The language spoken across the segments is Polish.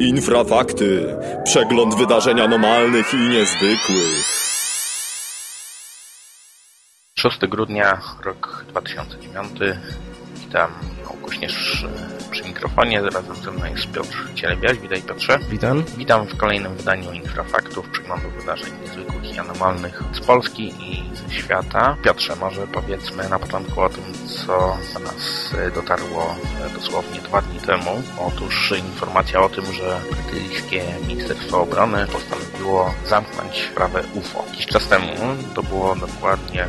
Infrafakty. Przegląd wydarzeń anomalnych i niezwykłych. 6 grudnia, rok 2009. Witam ukośnież przy mikrofonie. Razem ze mną jest Piotr Cielebiaś. Witaj Piotrze. Witam. Witam w kolejnym wydaniu Infrafaktów, przeglądu wydarzeń niezwykłych i anomalnych z Polski i ze świata. Piotrze, może powiedzmy na początku o tym, co do nas dotarło dosłownie dwa temu. Otóż informacja o tym, że brytyjskie Ministerstwo Obrony postanowiło zamknąć sprawę UFO. Jakiś czas temu, to było dokładnie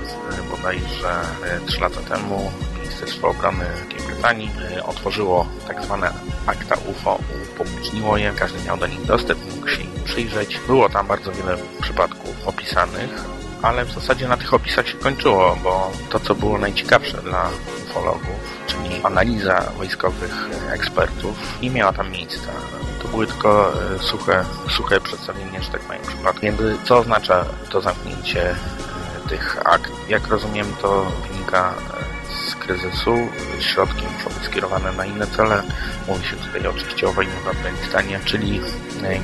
bodajże 3 lata temu, Ministerstwo Obrony Wielkiej Brytanii otworzyło tak zwane akta UFO, upubliczniło je, każdy miał do nich dostęp, mógł się im przyjrzeć. Było tam bardzo wiele przypadków opisanych, ale w zasadzie na tych opisach się kończyło, bo to, co było najciekawsze dla ufologów, analiza wojskowych ekspertów, nie miała tam miejsca. To były tylko suche, suche przedstawienie, że tak powiem, przypadków. Więc co oznacza to zamknięcie tych akt? Jak rozumiem, to wynika kryzysu. Środki muszą być skierowane na inne cele. Mówi się tutaj oczywiście o wojnie w Afganistanie, czyli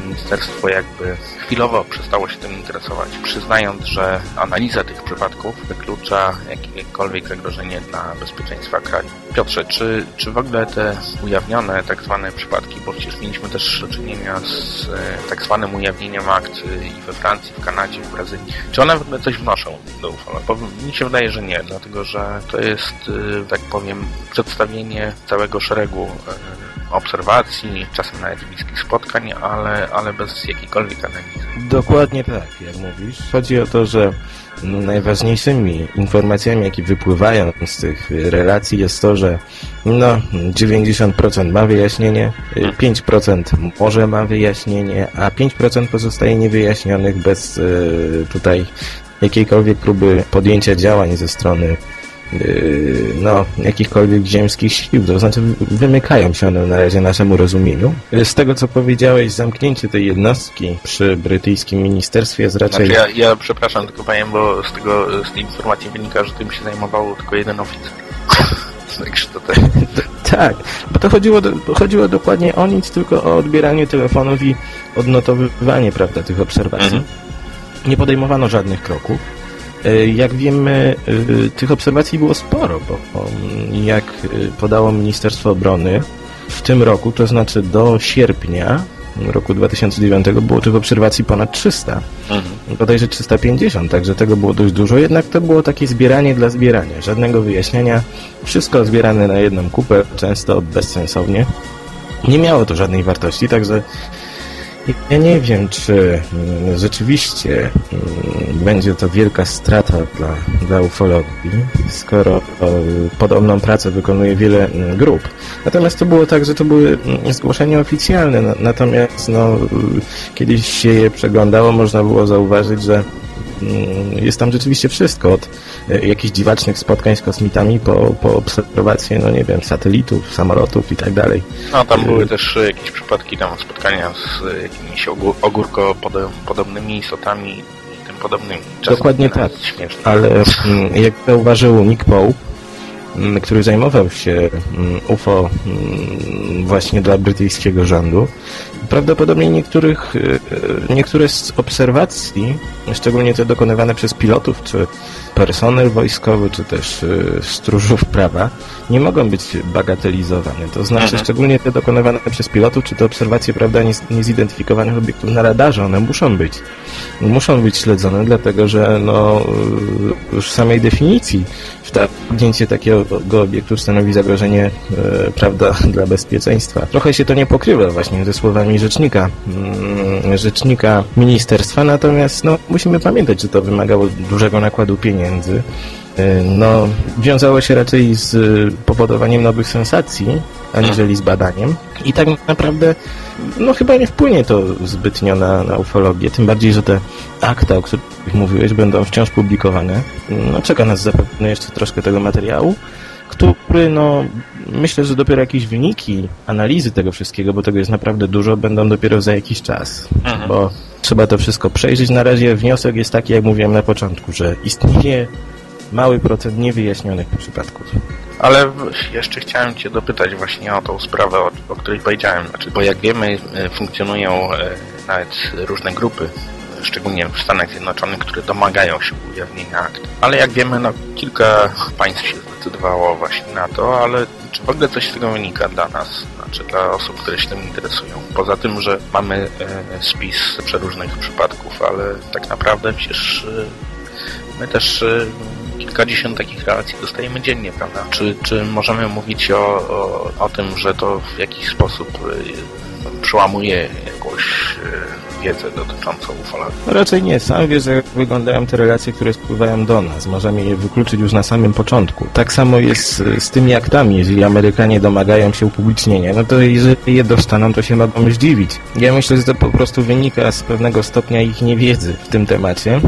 ministerstwo jakby chwilowo przestało się tym interesować, przyznając, że analiza tych przypadków wyklucza jakiekolwiek zagrożenie dla bezpieczeństwa kraju. Piotrze, czy, czy w ogóle te ujawnione tak zwane przypadki, bo przecież mieliśmy też do czynienia z tak zwanym ujawnieniem akt i we Francji, w Kanadzie, w Brazylii, czy one w ogóle coś wnoszą do UFO? Bo mi się wydaje, że nie, dlatego że to jest, tak powiem, przedstawienie całego szeregu obserwacji, czasem nawet bliskich spotkań, ale, ale bez jakiejkolwiek analizy. Dokładnie tak, jak mówisz. Chodzi o to, że najważniejszymi informacjami, jakie wypływają z tych relacji jest to, że no 90% ma wyjaśnienie, 5% może ma wyjaśnienie, a 5% pozostaje niewyjaśnionych bez tutaj jakiejkolwiek próby podjęcia działań ze strony no, jakichkolwiek ziemskich sił, to znaczy wymykają się one na razie naszemu rozumieniu. Z tego, co powiedziałeś, zamknięcie tej jednostki przy brytyjskim ministerstwie jest raczej... Znaczy ja, ja przepraszam, tylko powiem, bo z tego, z tej informacji wynika, że tym się zajmował tylko jeden oficer. Tak. bo to chodziło, chodziło dokładnie o nic, tylko o odbieranie telefonów i odnotowywanie, prawda, tych obserwacji. Mhm. Nie podejmowano żadnych kroków. Jak wiemy, tych obserwacji było sporo, bo jak podało Ministerstwo Obrony w tym roku, to znaczy do sierpnia roku 2009 było tych obserwacji ponad 300. Mhm. Bodajże 350, także tego było dość dużo, jednak to było takie zbieranie dla zbierania, żadnego wyjaśnienia, wszystko zbierane na jedną kupę, często bezsensownie. Nie miało to żadnej wartości, także ja nie wiem, czy rzeczywiście będzie to wielka strata dla, dla ufologii, skoro podobną pracę wykonuje wiele grup. Natomiast to było tak, że to były zgłoszenia oficjalne, natomiast no, kiedyś się je przeglądało, można było zauważyć, że jest tam rzeczywiście wszystko, od jakichś dziwacznych spotkań z kosmitami po, po obserwację, no nie wiem, satelitów, samolotów i tak dalej. No tam były też jakieś przypadki tam spotkania z jakimiś ogórko podobnymi istotami i tym podobnymi. Czasem Dokładnie tak, ale jak zauważył Nick Pope, który zajmował się UFO właśnie dla brytyjskiego rządu. Prawdopodobnie niektórych, niektóre z obserwacji, szczególnie te dokonywane przez pilotów, czy personel wojskowy, czy też stróżów prawa, nie mogą być bagatelizowane. To znaczy, mhm. szczególnie te dokonywane przez pilotów, czy te obserwacje, prawda, niezidentyfikowanych obiektów na radarze, one muszą być. Muszą być śledzone, dlatego że no, już w samej definicji wtargnięcie takiego obiektu stanowi zagrożenie, e, prawda, dla bezpieczeństwa. Trochę się to nie pokrywa właśnie ze słowami rzecznika, mm, rzecznika ministerstwa, natomiast no, musimy pamiętać, że to wymagało dużego nakładu pieniędzy. E, no, wiązało się raczej z powodowaniem nowych sensacji, aniżeli z badaniem. I tak naprawdę, no chyba nie wpłynie to zbytnio na, na ufologię, tym bardziej, że te akta, o których mówiłeś, będą wciąż publikowane. No, czeka nas zapewne jeszcze troszkę tego materiału, który, no, myślę, że dopiero jakieś wyniki analizy tego wszystkiego, bo tego jest naprawdę dużo, będą dopiero za jakiś czas, mhm. bo trzeba to wszystko przejrzeć. Na razie wniosek jest taki, jak mówiłem na początku, że istnieje mały procent niewyjaśnionych przypadków. Ale jeszcze chciałem Cię dopytać właśnie o tą sprawę, o, o której powiedziałem. Znaczy, bo jak wiemy, e, funkcjonują e, nawet różne grupy, szczególnie w Stanach Zjednoczonych, które domagają się ujawnienia akt. Ale jak wiemy, no, kilka państw się zdecydowało właśnie na to, ale czy w ogóle coś z tego wynika dla nas, znaczy dla osób, które się tym interesują? Poza tym, że mamy e, spis przeróżnych przypadków, ale tak naprawdę przecież e, my też e, kilkadziesiąt takich relacji dostajemy dziennie, prawda? Czy, czy możemy mówić o, o, o tym, że to w jakiś sposób e, przełamuje jakąś e, wiedzę dotyczącą ufologii? No raczej nie. Sam wiesz, jak wyglądają te relacje, które spływają do nas. Możemy je wykluczyć już na samym początku. Tak samo jest z tymi aktami. Jeżeli Amerykanie domagają się upublicznienia, no to jeżeli je dostaną, to się mogą zdziwić. Ja myślę, że to po prostu wynika z pewnego stopnia ich niewiedzy w tym temacie,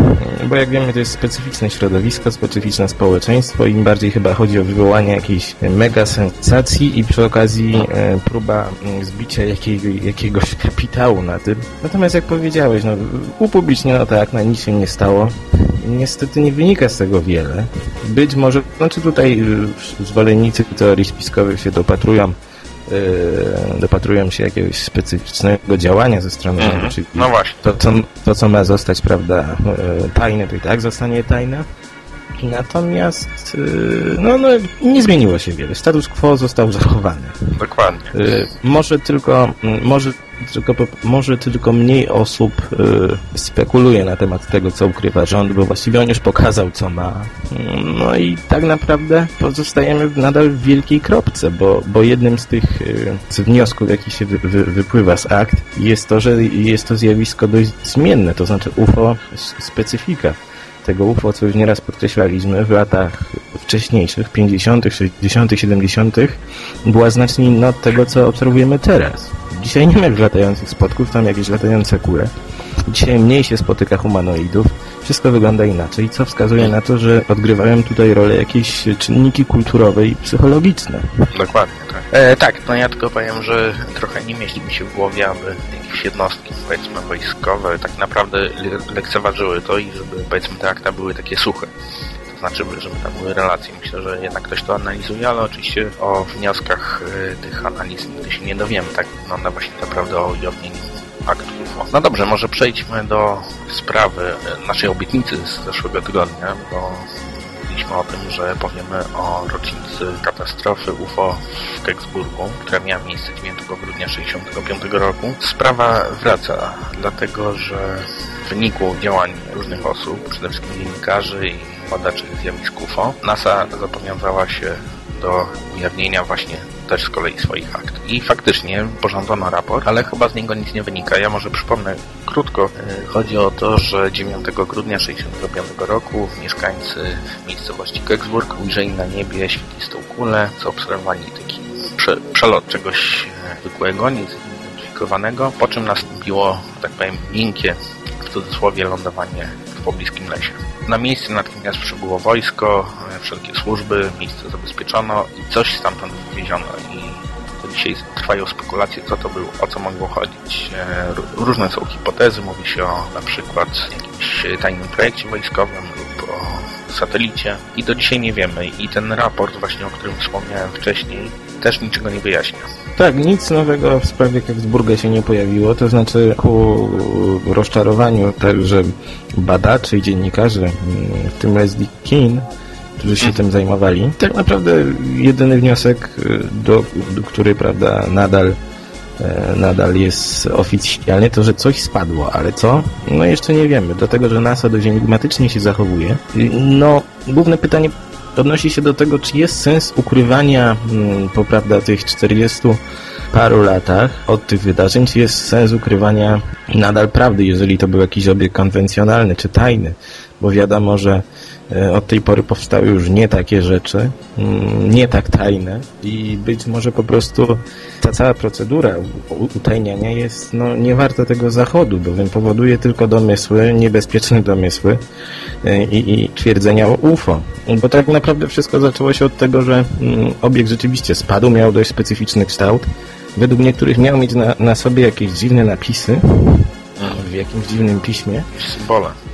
bo jak wiemy, to jest specyficzne środowisko, specyficzne społeczeństwo. Im bardziej chyba chodzi o wywołanie jakiejś mega sensacji i przy okazji e, próba zbicia jakiego, jakiegoś kapitału na tym. Natomiast jak powiedziałeś, no, upubliczniono tak, na nic się nie stało. Niestety nie wynika z tego wiele. Być może, znaczy tutaj y, zwolennicy teorii spiskowych się dopatrują yy, dopatrują się jakiegoś specyficznego działania ze strony Mhm. rządu, czyli No właśnie. to co, to, co ma zostać, prawda, yy, tajne, to i tak zostanie tajne. Natomiast yy, no, no, nie zmieniło się wiele. Status quo został zachowany. Dokładnie. Y, Może tylko, może tylko, może tylko mniej osób y, spekuluje na temat tego, co ukrywa rząd, bo właściwie on już pokazał, co ma. No i tak naprawdę pozostajemy nadal w wielkiej kropce, bo, bo jednym z tych y, z wniosków, jaki się wy, wy, wypływa z akt, jest to, że jest to zjawisko dość zmienne, to znaczy UFO specyfika tego UFO, co już nieraz podkreślaliśmy w latach wcześniejszych, 50., 60., 70., była znacznie inna od tego, co obserwujemy teraz. Dzisiaj nie ma już latających spotków, tam jakieś latające kule. Dzisiaj mniej się spotyka humanoidów. Wszystko wygląda inaczej, co wskazuje na to, że odgrywają tutaj rolę jakieś czynniki kulturowe i psychologiczne. Dokładnie, tak. E, tak, no ja tylko powiem, że trochę nie mieści mi się w głowie, aby jakieś jednostki, powiedzmy, wojskowe tak naprawdę le- lekceważyły to i żeby, powiedzmy, te akta były takie suche. To znaczy, żeby tam były relacje. Myślę, że jednak ktoś to analizuje, ale oczywiście o wnioskach e, tych analiz nigdy się nie dowiemy. Tak wygląda właśnie naprawdę o ujawnieniu aktów UFO. No dobrze, może przejdźmy do sprawy naszej obietnicy z zeszłego tygodnia, bo Mówiliśmy o tym, że powiemy o rocznicy katastrofy UFO w Keksburgu, która miała miejsce 9 grudnia 1965 roku. Sprawa wraca, dlatego że w wyniku działań różnych osób, przede wszystkim dziennikarzy i badaczy zjawisk UFO, NASA zobowiązała się do ujawnienia właśnie też z kolei swoich akt. I faktycznie porządzono raport, ale chyba z niego nic nie wynika. Ja może przypomnę krótko. E, Chodzi o to, że 9 grudnia 1965 roku mieszkańcy miejscowości Keksburg ujrzeli na niebie świetlistą kulę, zaobserwowali taki prze, przelot czegoś e, zwykłego, niezidentyfikowanego, po czym nastąpiło, tak powiem, miękkie, w cudzysłowie, lądowanie w pobliskim lesie. Na miejsce natychmiast przybyło wojsko, e, wszelkie służby, miejsce zabezpieczono i coś stamtąd wywieziono. I to dzisiaj trwają spekulacje, co to było, o co mogło chodzić. E, ró- Różne są hipotezy, mówi się o na przykład jakimś tajnym projekcie wojskowym lub o satelicie i do dzisiaj nie wiemy. I ten raport właśnie, o którym wspomniałem wcześniej, też niczego nie wyjaśnia. Tak, nic nowego w sprawie Keksburga się nie pojawiło, to znaczy ku rozczarowaniu także badaczy i dziennikarzy, mm, w tym Leslie Keane, którzy się tym zajmowali. Tak naprawdę jedyny wniosek, y, do, do który prawda nadal e, nadal jest oficjalny, to że coś spadło, ale co? No jeszcze nie wiemy. Do tego, że NASA dość enigmatycznie się zachowuje. No, główne pytanie odnosi się do tego, czy jest sens ukrywania mm, po prawda tych 40 paru latach od tych wydarzeń, czy jest sens ukrywania nadal prawdy, jeżeli to był jakiś obiekt konwencjonalny czy tajny, bo wiadomo, że od tej pory powstały już nie takie rzeczy, mm, nie tak tajne i być może po prostu ta cała procedura utajniania jest no, nie warta tego zachodu, bowiem powoduje tylko domysły, niebezpieczne domysły e, i, i twierdzenia o UFO. Bo tak naprawdę wszystko zaczęło się od tego, że mm, obiekt rzeczywiście spadł, miał dość specyficzny kształt. Według niektórych miał mieć na, na sobie jakieś dziwne napisy w jakimś dziwnym piśmie. Symbole.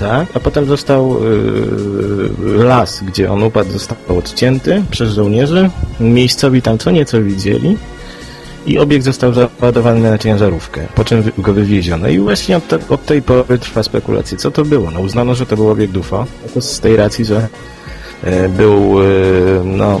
Tak, a potem został yy, las, gdzie on upadł, został odcięty przez żołnierzy. Miejscowi tam co nieco widzieli i obiekt został załadowany na ciężarówkę, po czym go wywieziono. I właśnie od, te, od tej pory trwa spekulacja, co to było. No uznano, że to był obiekt UFO, to z tej racji, że yy, był, yy, no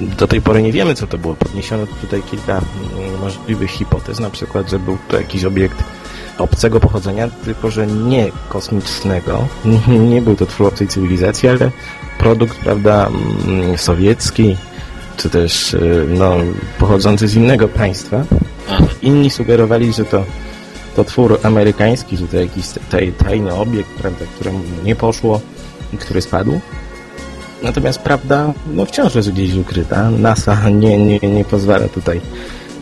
do tej pory nie wiemy, co to było. Podniesiono tutaj kilka mm, możliwych hipotez, na przykład, że był to jakiś obiekt obcego pochodzenia, tylko że nie kosmicznego. Nie był to twór obcej cywilizacji, ale produkt, prawda, mm, sowiecki, czy też y, no, pochodzący z innego państwa. Inni sugerowali, że to, to twór amerykański, że to jakiś taj, tajny obiekt, prawda, któremu nie poszło i który spadł. Natomiast prawda no wciąż jest gdzieś ukryta. NASA nie, nie, nie pozwala tutaj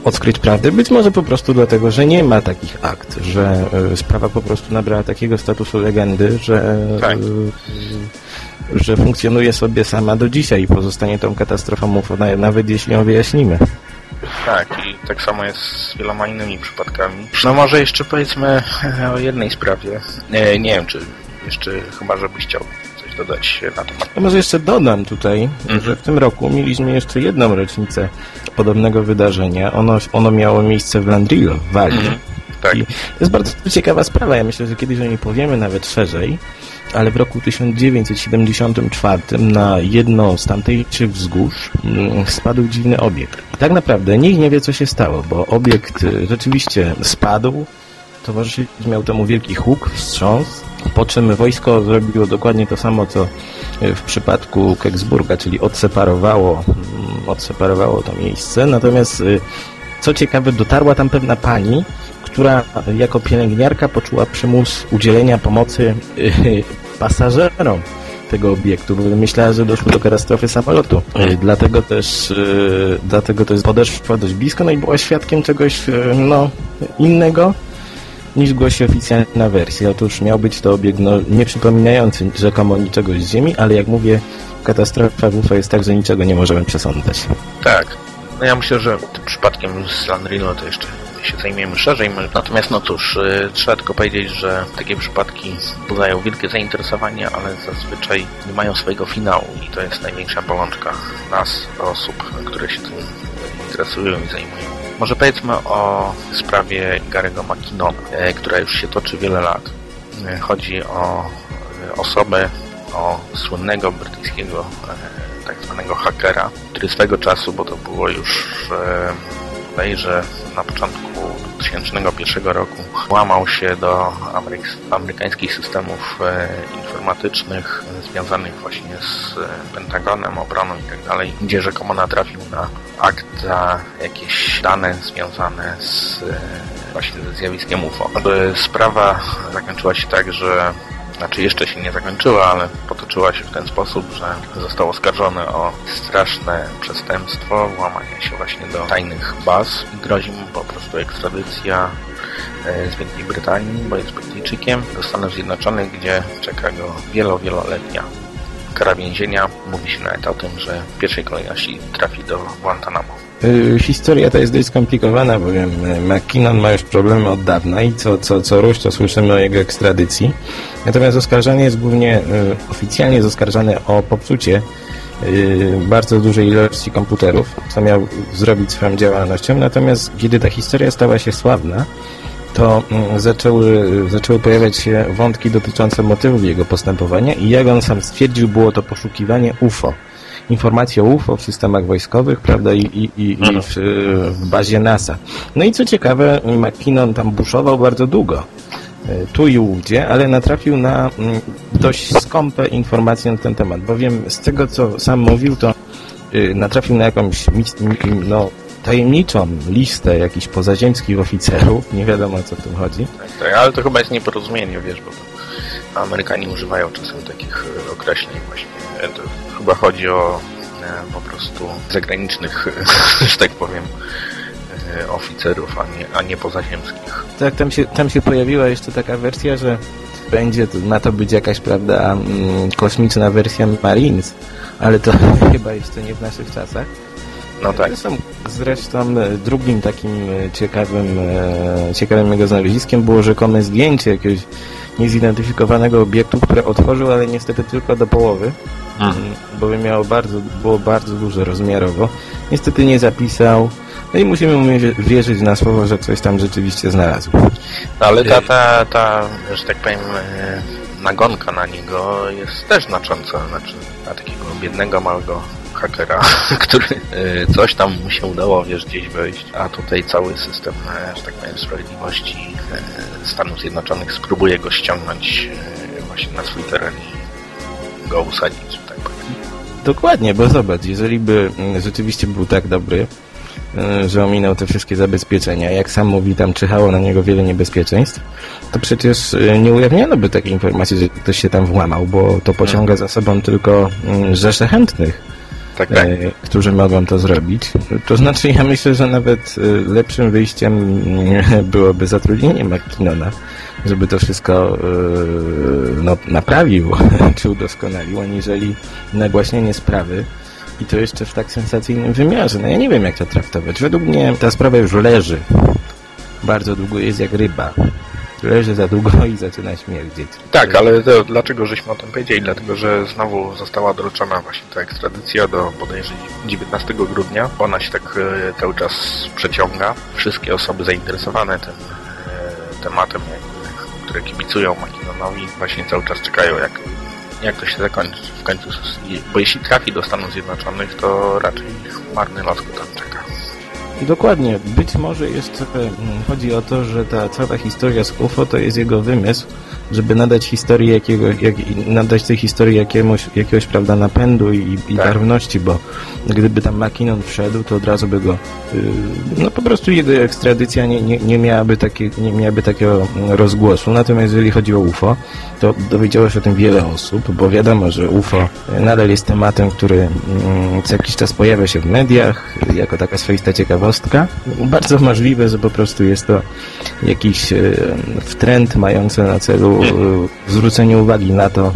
odkryć prawdy. Być może po prostu dlatego, że nie ma takich akt, że y, sprawa po prostu nabrała takiego statusu legendy, że, tak. y, że funkcjonuje sobie sama do dzisiaj i pozostanie tą katastrofą UFO, nawet jeśli ją wyjaśnimy. Tak, i tak samo jest z wieloma innymi przypadkami. No może jeszcze powiedzmy o jednej sprawie. Nie, nie wiem, czy jeszcze chyba, żebyś chciał dodać na temat. Ja może jeszcze dodam tutaj, mhm. że w tym roku mieliśmy jeszcze jedną rocznicę podobnego wydarzenia. Ono, ono miało miejsce w Landrillo, w Walii. Mhm. Tak. I to jest bardzo ciekawa sprawa. Ja myślę, że kiedyś o niej powiemy nawet szerzej, ale w roku 1974 na jedno z tamtejszych wzgórz mm, spadł dziwny obiekt. I tak naprawdę nikt nie wie, co się stało, bo obiekt y, rzeczywiście spadł, towarzyszyć miał temu wielki huk, wstrząs, po czym wojsko zrobiło dokładnie to samo, co w przypadku Keksburga, czyli odseparowało, mm, odseparowało to miejsce. Natomiast y, co ciekawe, dotarła tam pewna pani, która jako pielęgniarka poczuła przymus udzielenia pomocy y, pasażerom tego obiektu, bo myślała, że doszło do katastrofy samolotu. Dlatego też dlatego jest podeszła dość blisko, no i była świadkiem czegoś no, innego, niż głosi oficjalna wersja. Otóż miał być to obiekt no, nie przypominający rzekomo niczego z Ziemi, ale jak mówię, katastrofa w UFO jest tak, że niczego nie możemy przesądzać. Tak. No ja myślę, że tym przypadkiem z Unreal to jeszcze się zajmiemy szerzej. Natomiast no cóż, yy, trzeba tylko powiedzieć, że takie przypadki budzają wielkie zainteresowanie, ale zazwyczaj nie mają swojego finału i to jest największa bolączka nas, osób, które się tym interesują i zajmują. Może powiedzmy o sprawie Garego McKinnona, e, która już się toczy wiele lat. E, chodzi o e, osobę, o słynnego brytyjskiego tak zwanego hakera, który swego czasu, bo to było już bodajże na początku 2001 roku łamał się do amerykańskich systemów informatycznych związanych właśnie z Pentagonem, obroną itd., tak gdzie rzekomo natrafił na akta, jakieś dane związane z właśnie ze zjawiskiem UFO. Sprawa zakończyła się tak, że znaczy jeszcze się nie zakończyła, ale potoczyła się w ten sposób, że został oskarżony o straszne przestępstwo, włamanie się właśnie do tajnych baz. I grozi mu po prostu ekstradycja e, z Wielkiej Brytanii, bo jest Brytyjczykiem, do Stanów Zjednoczonych, gdzie czeka go wielo, wieloletnia kara więzienia. Mówi się nawet o tym, że w pierwszej kolejności trafi do Guantanamo. Y, historia ta jest dość skomplikowana, bowiem McKinnon ma już problemy od dawna i co, co, co rusz to słyszymy o jego ekstradycji. Natomiast oskarżany jest głównie, y, oficjalnie jest oskarżany o popsucie y, bardzo dużej ilości komputerów, co miał zrobić swoją działalnością. Natomiast kiedy ta historia stała się sławna, to mm, zaczęły, zaczęły pojawiać się wątki dotyczące motywów jego postępowania i jak on sam stwierdził, było to poszukiwanie UFO informacje o UFO w systemach wojskowych, prawda, i, i, i, i w, w, bazie NASA. No i co ciekawe, McKinnon tam buszował bardzo długo. E, tu i ówdzie, ale natrafił na mm, dość skąpe informacje na ten temat, bowiem z tego, co sam mówił, to e, natrafił na jakąś no, tajemniczą listę jakichś pozaziemskich oficerów, nie wiadomo o co w tym chodzi. Tak, tak, ale to chyba jest nieporozumienie, wiesz, bo Amerykanie używają czasem takich e, określeń właśnie. To chyba chodzi o e, po prostu zagranicznych, że tak powiem, e, oficerów, a nie, a nie pozaziemskich. Tak, tam się, tam się pojawiła jeszcze taka wersja, że będzie, to, ma to być jakaś, prawda, mm, kosmiczna wersja Marines, ale to chyba jeszcze nie w naszych czasach. No tak. Zresztą, zresztą e, drugim takim ciekawym, ciekawym jego znaleziskiem było rzekome zdjęcie jakiegoś niezidentyfikowanego obiektu, które otworzył, ale niestety tylko do połowy, Mhm. bo by miało bardzo, było bardzo duże rozmiarowo. Niestety nie zapisał, no i musimy mu wie- wierzyć na słowo, że coś tam rzeczywiście znalazł. No, ale ta, ta, ta, że tak powiem, e, nagonka na niego jest też znacząca. Znaczy, na takiego biednego, małego hakera, który e, coś tam mu się udało, wiesz, gdzieś wejść, a tutaj cały system, e, że tak powiem, sprawiedliwości e, Stanów Zjednoczonych spróbuje go ściągnąć właśnie na swój teren i go usadzić, że tak powiem. Dokładnie, bo zobacz, jeżeli by mm, rzeczywiście był tak dobry, że ominął te wszystkie zabezpieczenia, jak sam mówi, tam czyhało na niego wiele niebezpieczeństw, to przecież nie ujawniono by takiej informacji, że ktoś się tam włamał, bo to pociąga za sobą tylko mm, rzesze chętnych, Tak, tak. e, którzy mogą to zrobić. To znaczy, ja myślę, że nawet y, lepszym wyjściem mm, byłoby zatrudnienie McKinnona, żeby to wszystko no, naprawił czy udoskonalił, aniżeli nagłaśnienie sprawy i to jeszcze w tak sensacyjnym wymiarze. No ja nie wiem, jak to traktować. Według mnie ta sprawa już leży. Bardzo długo jest jak ryba. Leży za długo i zaczyna śmierdzieć. Tak, ale to, dlaczego żeśmy o tym powiedzieli? Dlatego, że znowu została odroczona właśnie ta ekstradycja do bodajże 19 grudnia. Ona się tak e, cały czas przeciąga. Wszystkie osoby zainteresowane tym e, tematem, które kibicują McKinnonowi, właśnie cały czas czekają, jak, jak to się zakończy w końcu. Bo jeśli trafi do Stanów Zjednoczonych, to raczej marny los go tam czeka. Dokładnie. Być może jeszcze mm, chodzi o to, że ta cała historia z UFO to jest jego wymysł, żeby nadać historii jakiego, jak, nadać tej historii jakiemuś, jakiegoś, prawda, napędu i, i Tak. barwności, bo gdyby tam McKinnon wszedł, to od razu by go, yy, no po prostu jego ekstradycja nie, nie, nie, miałaby takie, nie miałaby takiego rozgłosu. Natomiast jeżeli chodzi o UFO, to dowiedziało się o tym wiele osób, bo wiadomo, że UFO nadal jest tematem, który mm, co jakiś czas pojawia się w mediach, jako taka swoista ciekawostka. Bardzo możliwe, że po prostu jest to jakiś e, trend mający na celu e, zwrócenie uwagi na to, m,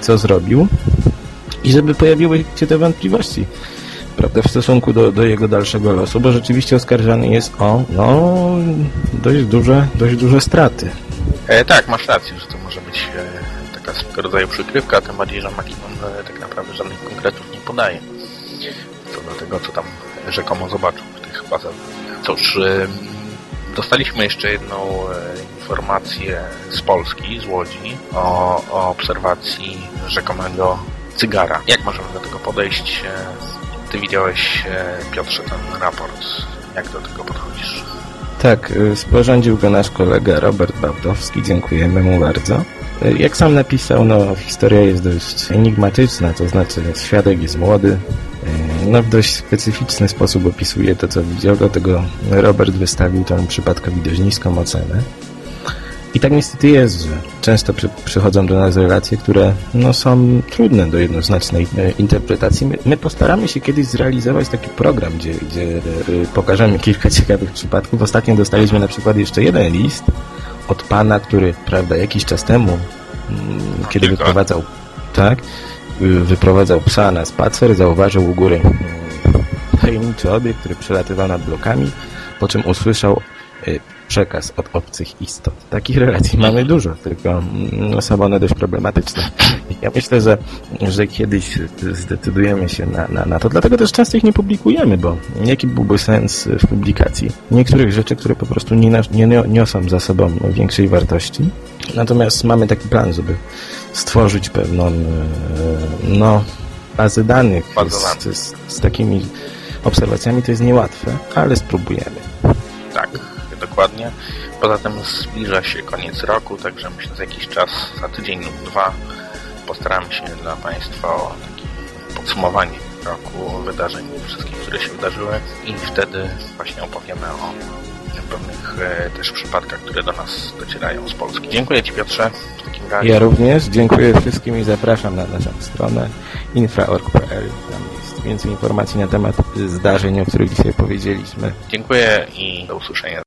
co zrobił i żeby pojawiły się te wątpliwości prawda, w stosunku do, do jego dalszego losu, bo rzeczywiście oskarżany jest o no, dość duże, dość duże straty. E, tak, masz rację, że to może być e, taka swego rodzaju przykrywka, tym bardziej, że McKinnon e, tak naprawdę żadnych konkretów nie podaje co do tego, co tam rzekomo zobaczył w tych bazach. Cóż, e, dostaliśmy jeszcze jedną e, informację z Polski, z Łodzi, o, o obserwacji rzekomego cygara. Jak możemy do tego podejść? E, Ty widziałeś, e, Piotrze, ten raport. Jak do tego podchodzisz? Tak, sporządził go nasz kolega Robert Bałtowski, dziękujemy mu bardzo. Jak sam napisał, no historia jest dość enigmatyczna, to znaczy świadek jest młody, no w dość specyficzny sposób opisuje to, co widział, dlatego Robert wystawił temu przypadkowi dość niską ocenę. I tak niestety jest, że często przy, przychodzą do nas relacje, które no, są trudne do jednoznacznej e, interpretacji. My, my postaramy się kiedyś zrealizować taki program, gdzie, gdzie e, pokażemy kilka ciekawych przypadków. Ostatnio dostaliśmy na przykład jeszcze jeden list od pana, który, prawda, jakiś czas temu, mm, kiedy wyprowadzał, tak, wyprowadzał psa na spacer, zauważył u góry mm, tajemniczy obiekt, który przelatywał nad blokami, po czym usłyszał y, przekaz od obcych istot. Takich relacji mamy dużo, tylko mm, no, są one dość problematyczne. Ja myślę, że, że kiedyś zdecydujemy się na, na, na to, dlatego też często ich nie publikujemy, bo jaki byłby sens w publikacji niektórych rzeczy, które po prostu nie, nie nio- niosą za sobą większej wartości. Natomiast mamy taki plan, żeby stworzyć pewną e, no, bazę danych z, z, z takimi obserwacjami. To jest niełatwe, ale spróbujemy. Tak, dokładnie. Poza tym zbliża się koniec roku, także myślę, że za jakiś czas, za tydzień lub dwa, postaramy się dla Państwa o takie podsumowanie roku, wydarzeń wszystkich, które się wydarzyły i wtedy właśnie opowiemy o pewnych e, też przypadkach, które do nas docierają z Polski. Dziękuję Ci Piotrze w takim razie. Ja również dziękuję wszystkim i zapraszam na naszą stronę infra.org.pl. Tam jest więcej informacji na temat zdarzeń, o których dzisiaj powiedzieliśmy. Dziękuję i do usłyszenia.